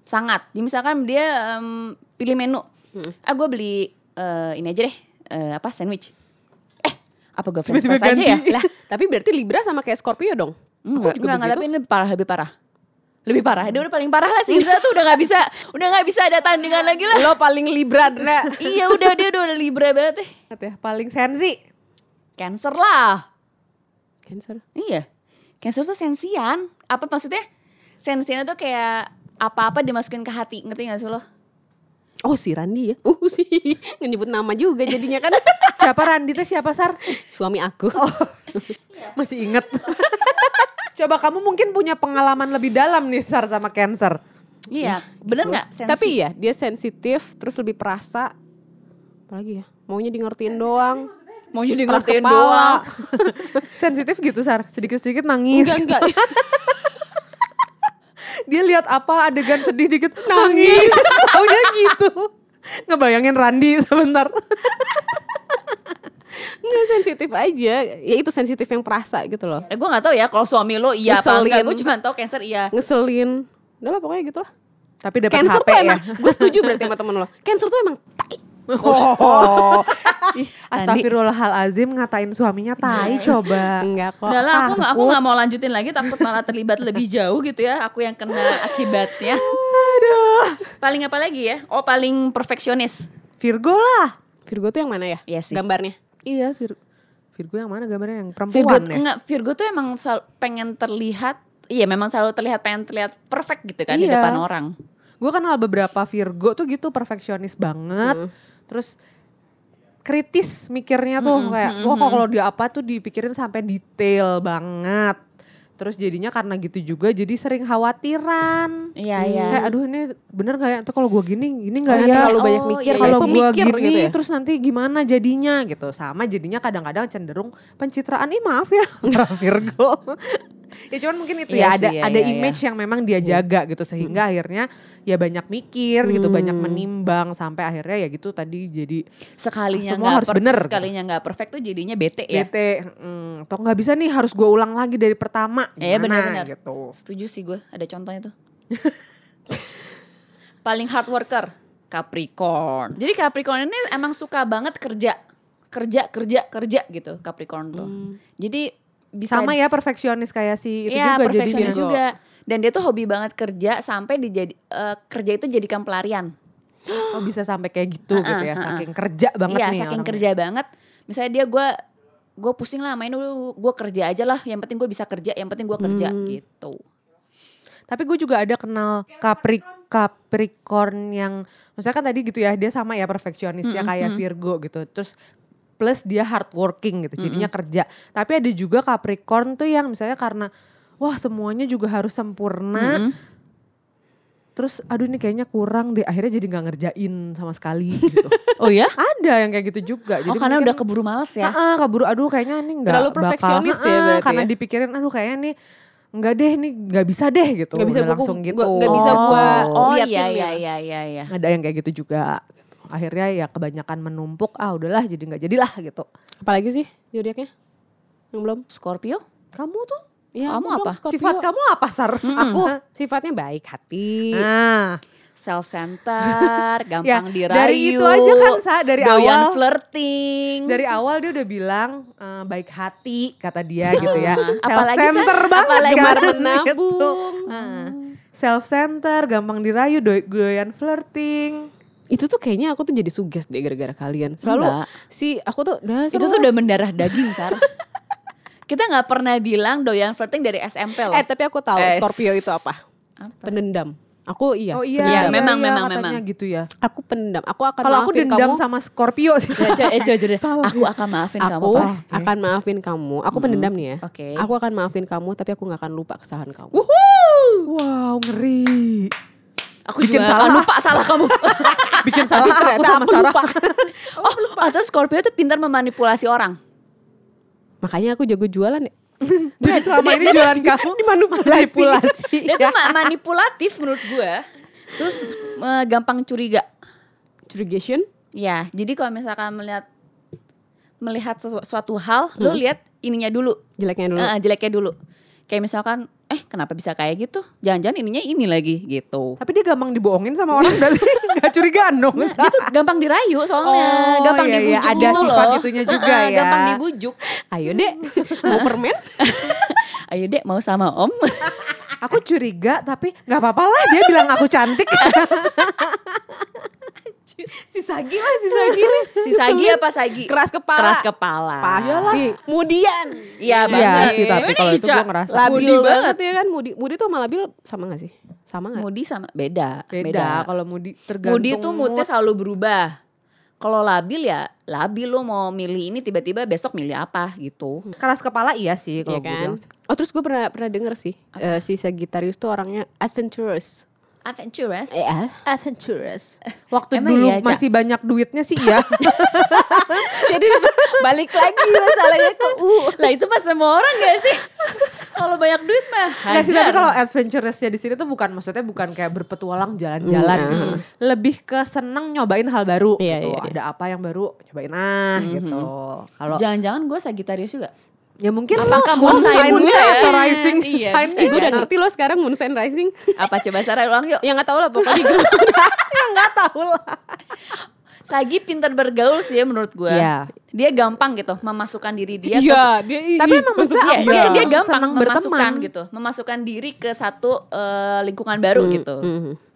Sangat. Jadi misalkan dia em, pilih menu. Hmm. Ah gue beli eh, ini aja deh, eh, apa sandwich. Eh, apa gue french fries aja ya? Lah, tapi berarti Libra sama kayak Scorpio dong. Enggak, Aku juga enggak, tapi ini lebih parah, lebih parah. Lebih parah, dia udah paling parah lah si Indra tuh udah gak bisa, udah gak bisa ada tandingan lagi lah. Lo paling Libra, Dra. iya udah, dia udah libra banget deh. ya paling sensi Cancer lah. Cancer. Iya, cancer tuh sensian. Apa maksudnya? Sensian tuh kayak apa-apa dimasukin ke hati, ngerti gak sih lo? Oh si Randi ya. Uh sih. Nyebut nama juga jadinya kan. siapa Randi teh siapa Sar Suami aku. masih inget coba kamu mungkin punya pengalaman lebih dalam nih Sar sama cancer Iya, bener nggak? Sensi. Tapi ya dia sensitif terus lebih perasa. Apalagi ya? Maunya di ngertiin doang. mau jadi Keras ngertiin doang. sensitif gitu Sar sedikit-sedikit nangis Enggak enggak. Dia lihat apa adegan sedih dikit nangis taunya gitu ngebayangin Randi sebentar Enggak sensitif aja. Ya itu sensitif yang perasa gitu loh. Eh, gue nggak tahu ya kalau suami lo iya apa Ngeselin. enggak. Gue cuma tahu cancer iya. Ngeselin. Udah lah pokoknya gitu lah. tapi dapat Cancer HP tuh ya emang, gue setuju berarti sama temen lo. Cancer tuh emang. Oh. Ih, Astagfirullahalazim ngatain suaminya tai coba. Enggak kok. Udah lah, aku nggak aku nggak mau lanjutin lagi takut malah terlibat lebih jauh gitu ya. Aku yang kena akibatnya. Aduh. Paling apa lagi ya? Oh paling perfeksionis. Virgo lah. Virgo tuh yang mana ya? Iya sih. Gambarnya. Iya Virgo. Virgo yang mana gambarnya yang Virgo perempuan ya? enggak Virgo tuh emang sel- pengen terlihat Iya memang selalu terlihat pengen terlihat perfect gitu kan di Iya. depan orang. Gue kenal beberapa Virgo tuh gitu perfeksionis banget. Terus kritis mikirnya tuh kayak wah kok kalau dia apa tuh dipikirin sampai detail banget. Terus jadinya karena gitu juga jadi sering khawatiran. Iya, iya. Kayak aduh ini bener gak ya? Tuh kalau gue gini, gini gak Karena ya? terlalu banyak Oh, mikir iya, kalau iya. gue gini gitu ya. terus nanti gimana jadinya gitu sama jadinya kadang-kadang cenderung pencitraan ih maaf ya Virgo ya cuman mungkin itu Iya ya ada sih, iya, ada iya, image yang memang dia jaga gitu sehingga akhirnya ya banyak mikir gitu banyak menimbang sampai akhirnya ya gitu tadi jadi sekalinya Semua nggak harus bener. sekalinya nggak perfect tuh jadinya bete ya. bete hmm, atau nggak bisa nih harus gue ulang lagi dari pertama Iya gimana benar-benar. gitu Setuju sih gue, ada contohnya tuh. Paling hard worker, Capricorn. Jadi Capricorn ini emang suka banget kerja. Kerja, kerja, kerja gitu Capricorn tuh. Jadi bisa sama ya perfeksionis kayak si itu Iya, juga perfeksionis jadinya. juga. Dan dia tuh hobi banget kerja sampai dijadi eh, kerja itu jadikan pelarian. oh bisa sampai kayak gitu gitu ya Ha-ha, ha-ha. saking kerja banget Iya, nih saking orangnya. kerja banget. Misalnya dia gue gue pusing lah main dulu, gue kerja aja lah. Yang penting gue bisa kerja, yang penting gue kerja Hmm. gitu. Tapi gue juga ada kenal Capri Capricorn yang maksudnya kan tadi gitu ya dia sama ya perfeksionis ya kayak Virgo gitu. Terus plus dia hardworking gitu jadinya kerja. Tapi ada juga Capricorn tuh yang misalnya karena wah semuanya juga harus sempurna. Terus aduh ini kayaknya kurang deh akhirnya jadi nggak ngerjain sama sekali gitu. Oh ya? ada yang kayak gitu juga. Oh karena mungkin- udah keburu males ya? Ah, kabur aduh kayaknya nih nggak Terlalu bakal- perfeksionis ya Ha-ha, berarti karena ya? dipikirin aduh kayaknya nih nggak deh nih nggak bisa deh gitu Nggak bisa Udah gua- langsung gua- gitu nggak bisa gua oh liatin iya ya. iya iya iya iya. ada yang kayak gitu juga gitu. Akhirnya ya kebanyakan menumpuk ah udahlah jadi nggak jadilah gitu Apalagi sih zodiaknya? Yang belum? Scorpio? kamu tuh Ya, Kamu apa? Scorpio. sifat kamu apa sar Aku sifatnya baik hati. nah Self center, gampang Ya, dirayu. dari itu aja kan, Sa, dari doyan awal. flirting. dari awal dia udah bilang eh, baik hati kata dia gitu ya self Apalagi, center banget apalagi kan gemar menabung. self center gampang dirayu do- doyan flirting Itu tuh kayaknya aku tuh jadi suges deh gara-gara kalian. Selalu Enggak. si aku tuh udah itu tuh udah mendarah daging, Sar. Kita nggak pernah bilang doyan flirting dari SMP loh. Eh tapi aku tahu Eh, Scorpio itu apa? Apa? Pendendam. Aku iya. oh iya, iya, memang, iya, memang, katanya memang. gitu ya Aku pendendam. Aku akan kalau aku dendam kamu. sama Scorpio sih Ya, eh, jujur deh. Aku akan maafin kamu, aku Pak. akan maafin kamu. Aku pendendam nih ya. Oke. Aku akan maafin kamu tapi aku nggak akan lupa kesalahan kamu. wow ngeri Aku Bikin juga salah. lupa salah kamu. bikin salah aku ternyata sama aku Sarah lupa. oh, atau Scorpio tuh pintar memanipulasi orang. Makanya aku jago jualan ya. Dan selama ini jualan kamu manipulasi. Dia tuh ma- manipulatif menurut gue. Terus eh, gampang curiga. Curigation. Ya, jadi kalau misalkan melihat melihat sesu- suatu hal, lo lihat ininya dulu, Jeleknya dulu. Eh, jeleknya dulu. Kayak misalkan, eh kenapa bisa kayak gitu? Jangan-jangan ininya ini lagi gitu. Tapi dia gampang dibohongin sama orang berarti gak curigaan dong. Nah, dia tuh gampang dirayu soalnya, Oh, gampang iya, iya. dibujuk Ada gitu sifat loh. itunya juga ya. Gampang dibujuk. Ayo dek, mau permen? Ayo dek mau sama om. Aku curiga tapi gak apa-apa lah dia bilang aku cantik. si Sagi lah, si Sagi nih. si Sagi apa Sagi? Keras kepala. Keras kepala. Pasti. Kemudian. Iya Iya banget. sih tapi kalau itu gue ngerasa. Labil Mudi banget ya kan. Mudi, Mudi tuh sama Labil sama gak sih? Sama gak? Mudi sama beda. Beda kalau Mudi tergantung. Mudi tuh moodnya selalu berubah. Kalau labil ya labil lo mau milih ini tiba-tiba besok milih apa gitu. Keras kepala iya sih kalau Iya gue kan? bilang. Oh terus gue pernah pernah denger sih. eh, si Sagittarius tuh orangnya adventurous. Adventurous. Iya. Adventurous. Waktu Emang dulu iya, masih banyak duitnya sih ya. Jadi balik lagi masalahnya ke U. lah itu pas semua orang gak sih? Kalau banyak duit mah Nggak sih tapi kalau adventurousnya di sini tuh bukan maksudnya bukan kayak berpetualang jalan-jalan gitu. Lebih ke seneng nyobain hal baru Iya, gitu. iya, iya. Ada apa yang baru cobain ah gitu. Kalau Jangan-jangan gue Sagittarius juga. Ya mungkin Apakah moon moon sign sign gue? atau rising Iya, sign gue udah ngerti loh sekarang Moon Sign Rising. Apa coba Sarah ulang yuk. yang gak tau lah pokoknya gitu. yang nggak tahu lah. Sagi pintar bergaul sih ya menurut gue. Iya. Dia gampang gitu memasukkan diri dia. Iya, dia Tapi emang maksudnya Iya, dia, sih? dia gampang Senang memasukkan berteman. gitu, memasukkan diri ke satu eh, lingkungan baru gitu.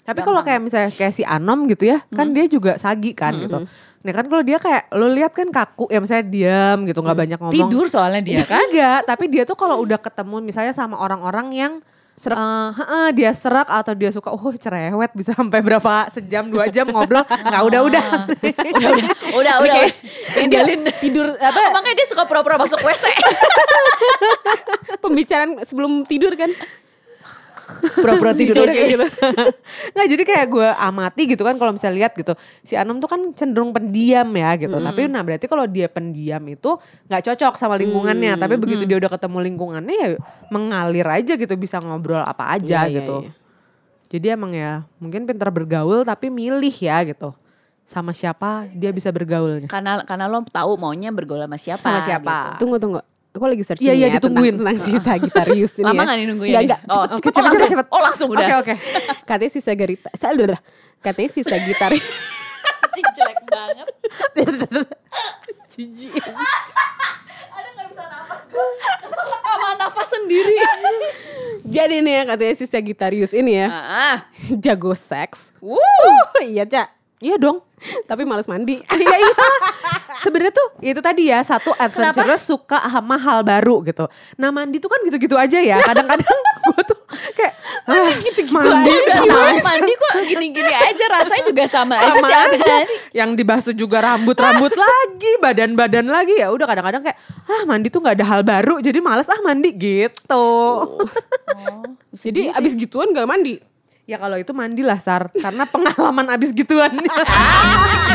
Tapi kalau kayak misalnya kayak si Anom gitu ya, kan dia juga sagi kan gitu. Nah kan kalau dia kayak lo lihat kan kaku ya misalnya diam gitu nggak banyak ngomong. Tidur soalnya dia kan. Enggak, tapi dia tuh kalau udah ketemu misalnya sama orang-orang yang Serak. eh, heeh, dia serak atau dia suka oh cerewet bisa sampai berapa sejam dua jam ngobrol. Nggak udah udah. Udah udah. Tinggalin tidur apa? Makanya dia suka pura-pura masuk WC pembicaraan sebelum tidur kan. Pura-pura tidur aja gitu. nggak jadi kayak gue amati gitu kan kalau misalnya lihat gitu si Anom tuh kan cenderung pendiam ya gitu tapi nah berarti kalau dia pendiam itu nggak cocok sama lingkungannya tapi begitu dia udah ketemu lingkungannya ya mengalir aja gitu bisa ngobrol apa aja Iya, iya, gitu iya. jadi emang ya mungkin pintar bergaul tapi milih ya gitu sama siapa dia bisa bergaulnya Karena karena lo tahu maunya bergaul sama siapa. Sama siapa. gitu. Tunggu tunggu. Aku lagi searching Iya, iya, ya tentang, ditungguin. tentang si Sagittarius ini Lama ya. nggak nih nunggunya? Nggak, nih? nggak. Oh, Cepet, cepet, cepet, oh, langsung. cepet. Oh langsung udah. oke oke Katanya si Sagittarius. Salah. Katanya si Sagittarius. Anjing jelek banget. Ada nggak bisa nafas gue. Keselak sama nafas sendiri. Jadi nih ya katanya si Sagittarius ini ya. ah, Jago seks. wuh. iya, Cak. iya dong Tapi males mandi. iya iya sebenarnya tuh ya itu tadi ya satu adventurous suka sama hal baru gitu. Nah mandi tuh kan gitu-gitu aja ya. Kadang-kadang gue tuh kayak ah, gitu-gitu mandi Udah sama mandi kok gini-gini aja rasanya juga sama, sama aja. aja yang dibasuh juga rambut-rambut lagi badan-badan lagi. Ya udah kadang-kadang kayak ah mandi tuh nggak ada hal baru jadi males ah mandi gitu. Jadi abis gituan gak mandi. ya kalau itu mandilah sar karena pengalaman abis gituan